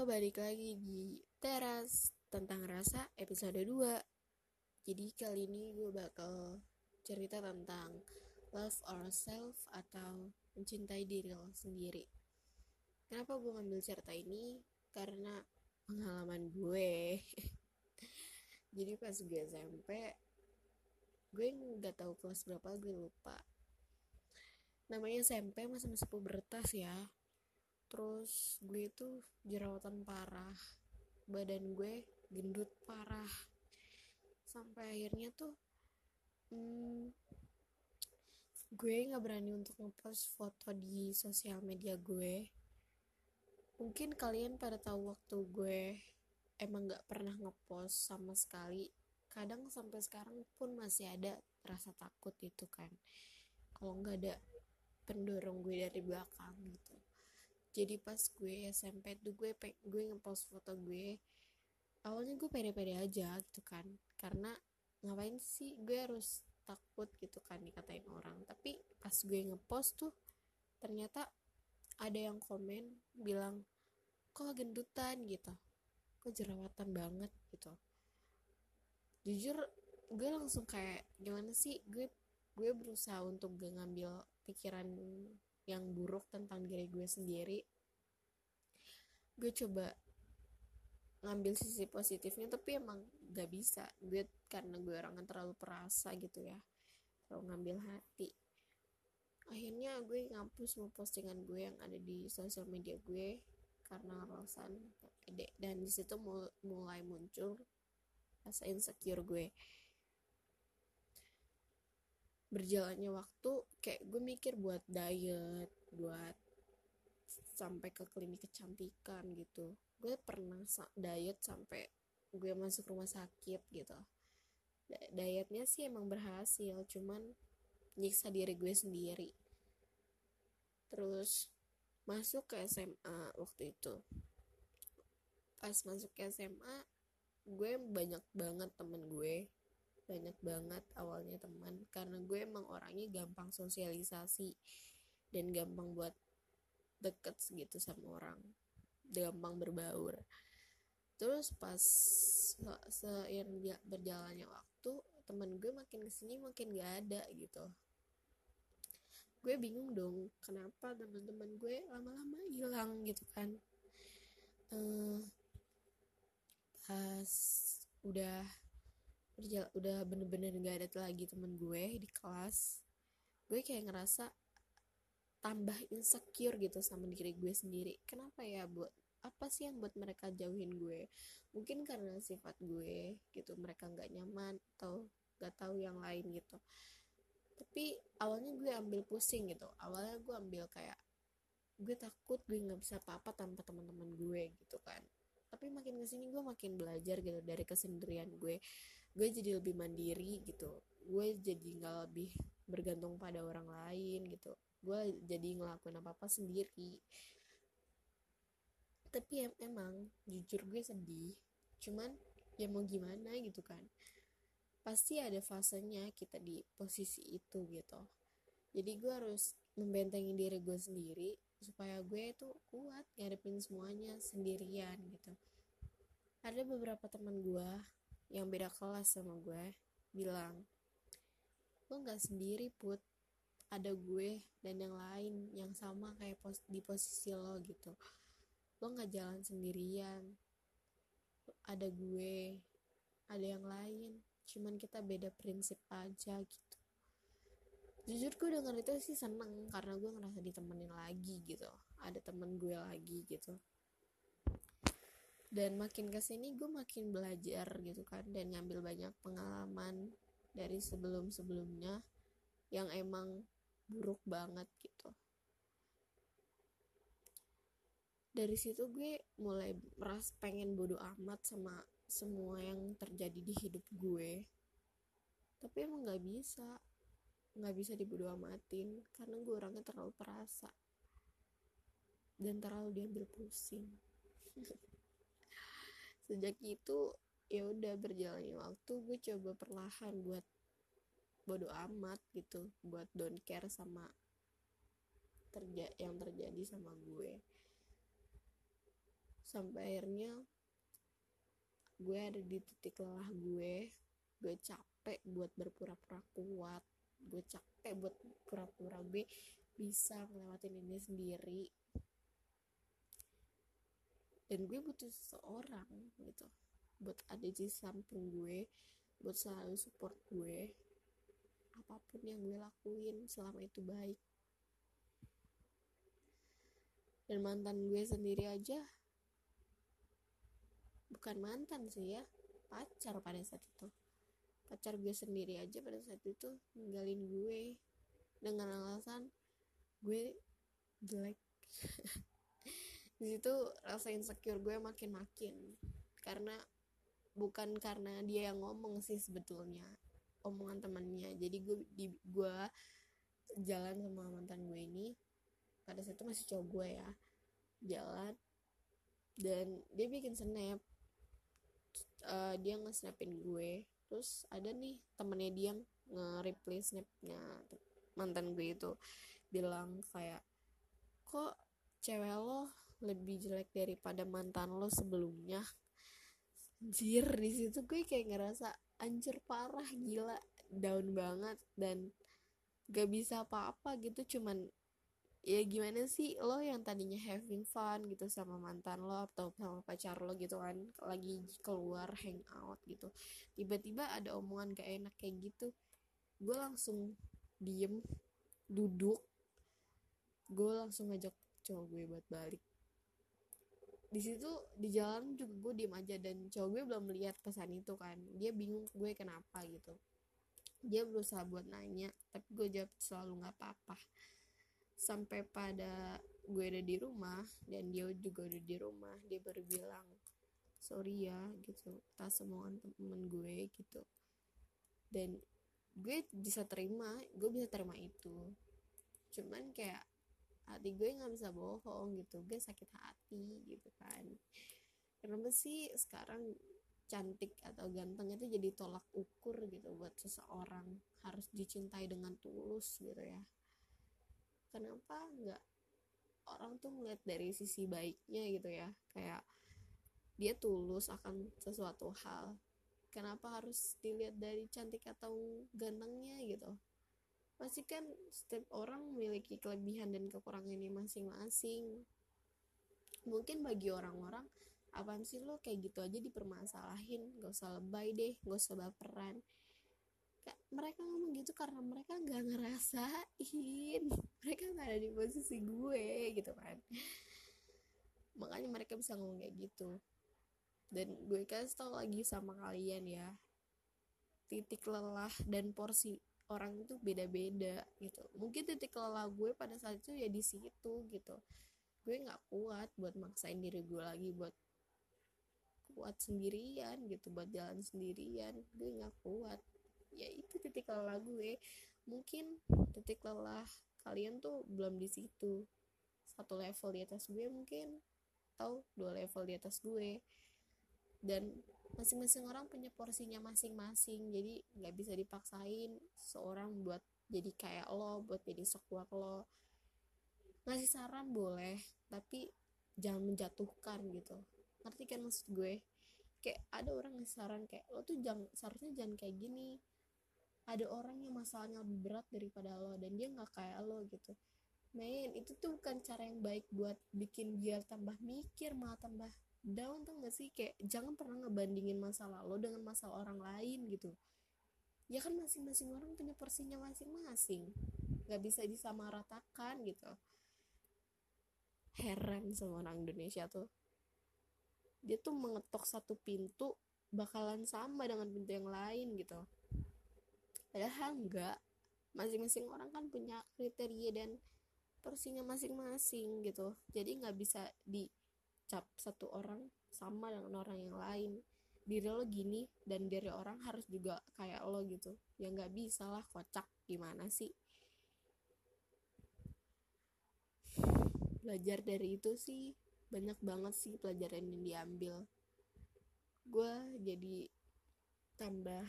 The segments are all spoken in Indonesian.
Halo, balik lagi di Teras tentang rasa episode 2 Jadi kali ini gue bakal cerita tentang love ourselves atau mencintai diri lo sendiri. Kenapa gue ngambil cerita ini? Karena pengalaman gue. Jadi pas gue SMP Gue nggak tahu kelas berapa, gue lupa. Namanya SMP masa-masa pubertas ya terus gue itu jerawatan parah badan gue gendut parah. Sampai akhirnya tuh hmm, gue nggak berani untuk ngepost foto di sosial media gue. Mungkin kalian pada tahu waktu gue emang nggak pernah ngepost sama sekali. Kadang sampai sekarang pun masih ada rasa takut itu kan. Kalau nggak ada pendorong gue dari belakang gitu jadi pas gue SMP tuh gue gue ngepost foto gue awalnya gue pede-pede aja gitu kan. Karena ngapain sih gue harus takut gitu kan dikatain orang. Tapi pas gue ngepost tuh ternyata ada yang komen bilang kok gendutan? gitu. Kok jerawatan banget? gitu. Jujur gue langsung kayak gimana sih? Gue gue berusaha untuk gak ngambil pikiran yang buruk tentang diri gue sendiri gue coba ngambil sisi positifnya tapi emang gak bisa. Gue karena gue orangnya terlalu perasa gitu ya terlalu ngambil hati. Akhirnya gue ngapus semua postingan gue yang ada di sosial media gue karena alasan pede dan di situ mulai muncul rasa insecure gue berjalannya waktu kayak gue mikir buat diet buat sampai ke klinik kecantikan gitu. Gue pernah diet sampai gue masuk rumah sakit gitu. Dietnya sih emang berhasil cuman nyiksa diri gue sendiri. Terus masuk ke SMA waktu itu. Pas masuk ke SMA gue banyak banget temen gue banyak banget awalnya teman karena gue emang orangnya gampang sosialisasi dan gampang buat deket gitu sama orang gampang berbaur. Terus pas seiring berjalannya waktu teman gue makin ke sini makin gak ada gitu. Gue bingung dong kenapa teman-teman gue lama-lama hilang gitu kan. Uh, pas udah berjala, udah bener-bener gak ada lagi temen gue di kelas gue kayak ngerasa tambah insecure gitu sama diri gue sendiri. Kenapa ya buat apa sih yang buat mereka jauhin gue? Mungkin karena sifat gue gitu mereka nggak nyaman atau nggak tahu yang lain gitu. Tapi awalnya gue ambil pusing gitu awalnya gue ambil kayak gue takut gue nggak bisa apa-apa tanpa teman-teman gue gitu kan. Tapi makin ke sini gue makin belajar gitu dari kesendirian gue gue jadi lebih mandiri gitu. Gue jadi nggak lebih bergantung pada orang lain gitu. Gue jadi ngelakuin apa apa sendiri. Tapi em emang jujur gue sedih. Cuman ya mau gimana gitu kan. Pasti ada fasenya kita di posisi itu gitu. Jadi gue harus membentengi diri gue sendiri supaya gue itu kuat ngadepin semuanya sendirian gitu. Ada beberapa teman gue yang beda kelas sama gue bilang lo nggak sendiri put. Ada gue dan yang lain yang sama kayak pos di posisi lo gitu. Lo nggak jalan sendirian. Ada gue ada yang lain. Cuman kita beda prinsip aja gitu. Jujur gue denger itu sih seneng karena gue ngerasa ditemenin lagi gitu. Ada temen gue lagi gitu dan makin ke sini gue makin belajar gitu kan dan ngambil banyak pengalaman dari sebelum-sebelumnya yang emang buruk banget gitu. Dari situ gue mulai meras pengen bodoh amat sama semua yang terjadi di hidup gue. Tapi emang nggak bisa nggak bisa dibodoh amatin karena gue orangnya terlalu perasa dan terlalu diambil pusing sejak itu ya udah berjalannya waktu gue coba perlahan buat bodo amat gitu buat don't care sama terja yang terjadi sama gue. Sampai akhirnya gue ada di titik lelah gue gue capek buat berpura-pura kuat gue capek buat pura-pura gue bisa ngelewatin ini sendiri dan gue butuh seseorang gitu. Buat ada di samping gue buat selalu support gue apa pun yang gue lakuin selama itu baik. Dan mantan gue sendiri aja bukan mantan sih ya pacar pada saat itu. Pacar gue sendiri aja pada saat itu ninggalin gue dengan alasan gue jelek di situ rasa insecure gue makin makin karena bukan karena dia yang ngomong sih sebetulnya omongan temannya. Jadi gue di gue jalan sama mantan gue ini pada saat itu masih cowok gue ya jalan. Dan dia bikin snap uh, dia nge-snapin gue. Terus ada nih temennya dia nge-reply snapnya mantan gue itu. Bilang kayak kok cewek lo lebih jelek daripada mantan lo sebelumnya. Anjir di situ gue kayak ngerasa anjir parah gila down banget dan gak bisa apa-apa gitu. Cuman ya gimana sih lo yang tadinya having fun gitu sama mantan lo atau sama pacar lo gitu kan lagi keluar hangout gitu tiba-tiba ada omongan gak enak kayak gitu gue langsung diem duduk gue langsung ngajak cowok gue buat balik di situ di jalan juga gue diem aja dan cowok gue belum melihat pesan itu kan. Dia bingung gue kenapa gitu. Dia berusaha buat nanya tapi gue jawab selalu nggak apa-apa. Sampai pada gue ada di rumah dan dia juga udah di rumah dia baru bilang sorry ya gitu tas omongan temen gue gitu. Dan gue bisa terima gue bisa terima itu. Cuman kayak hati gue nggak bisa bohong gitu. Gue sakit hati gitu kan. Kenapa sih sekarang cantik atau ganteng itu jadi tolak ukur gitu buat seseorang? Harus dicintai dengan tulus gitu ya. Kenapa nggak orang tuh ngeliat dari sisi baiknya gitu ya? Kayak dia tulus akan sesuatu hal. Kenapa harus dilihat dari cantik atau gantengnya gitu pasti kan setiap orang memiliki kelebihan dan kekurangannya masing-masing. Mungkin bagi orang-orang apaan sih lo? Kayak gitu aja dipermasalahin. Gak usah lebay deh gak usah baperan. Mereka ngomong gitu karena mereka nggak ngerasain. Mereka nggak ada di posisi gue gitu kan. Makanya mereka bisa ngomong kayak gitu. Dan gue kasih tau lagi sama kalian ya titik lelah dan porsi orang itu beda-beda gitu. Mungkin titik lelah gue pada saat itu ya di situ gitu. Gue nggak kuat buat maksain diri gue lagi buat kuat sendirian gitu buat jalan sendirian. Gue nggak kuat. Ya itu titik lelah gue. Mungkin titik lelah kalian tuh belum di situ. Satu level di atas gue mungkin atau dua level di atas gue. Dan masing-masing orang punya porsinya masing-masing. Jadi nggak bisa dipaksain seorang buat jadi kayak lo buat jadi sekuat lo. Ngasih saran boleh tapi jangan menjatuhkan gitu. Ngerti kan maksud gue? Kayak ada orang ngasih saran kayak lo tuh jangan seharusnya jangan kayak gini. Ada orang yang masalahnya lebih berat daripada lo dan dia nggak kayak lo gitu. Men itu tuh bukan cara yang baik buat bikin dia tambah mikir malah tambah down tuh gak sih? Kayak jangan pernah ngebandingin masalah lo dengan masalah orang lain gitu. Ya kan masing-masing orang punya porsinya masing-masing. Nggak bisa disamaratakan gitu. Heran sama orang Indonesia tuh. Dia tuh mengetok satu pintu bakalan sama dengan pintu yang lain gitu. Padahal enggak masing-masing orang kan punya kriteria dan porsinya masing-masing gitu. Jadi nggak bisa dicap satu orang sama dengan orang yang lain. Diri lo gini dan diri orang harus juga kayak lo gitu. Ya nggak bisa lah kocak. Gimana sih? Belajar dari itu sih. Banyak banget sih pelajaran yang diambil. Gue jadi tambah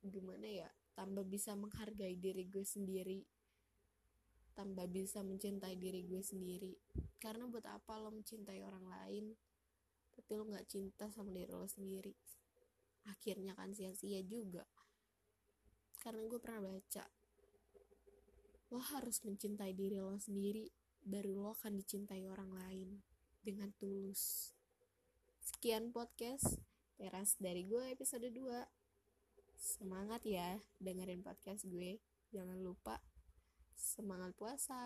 gimana ya tambah bisa menghargai diri gue sendiri tambah bisa mencintai diri gue sendiri. Karena buat apa lo mencintai orang lain? Tapi lo nggak cinta sama diri lo sendiri. Akhirnya kan sia-sia juga. Karena gue pernah baca lo harus mencintai diri lo sendiri baru lo akan dicintai orang lain dengan tulus. Sekian podcast teras dari gue episode 2 semangat ya dengerin podcast gue. Jangan lupa Semangat puasa!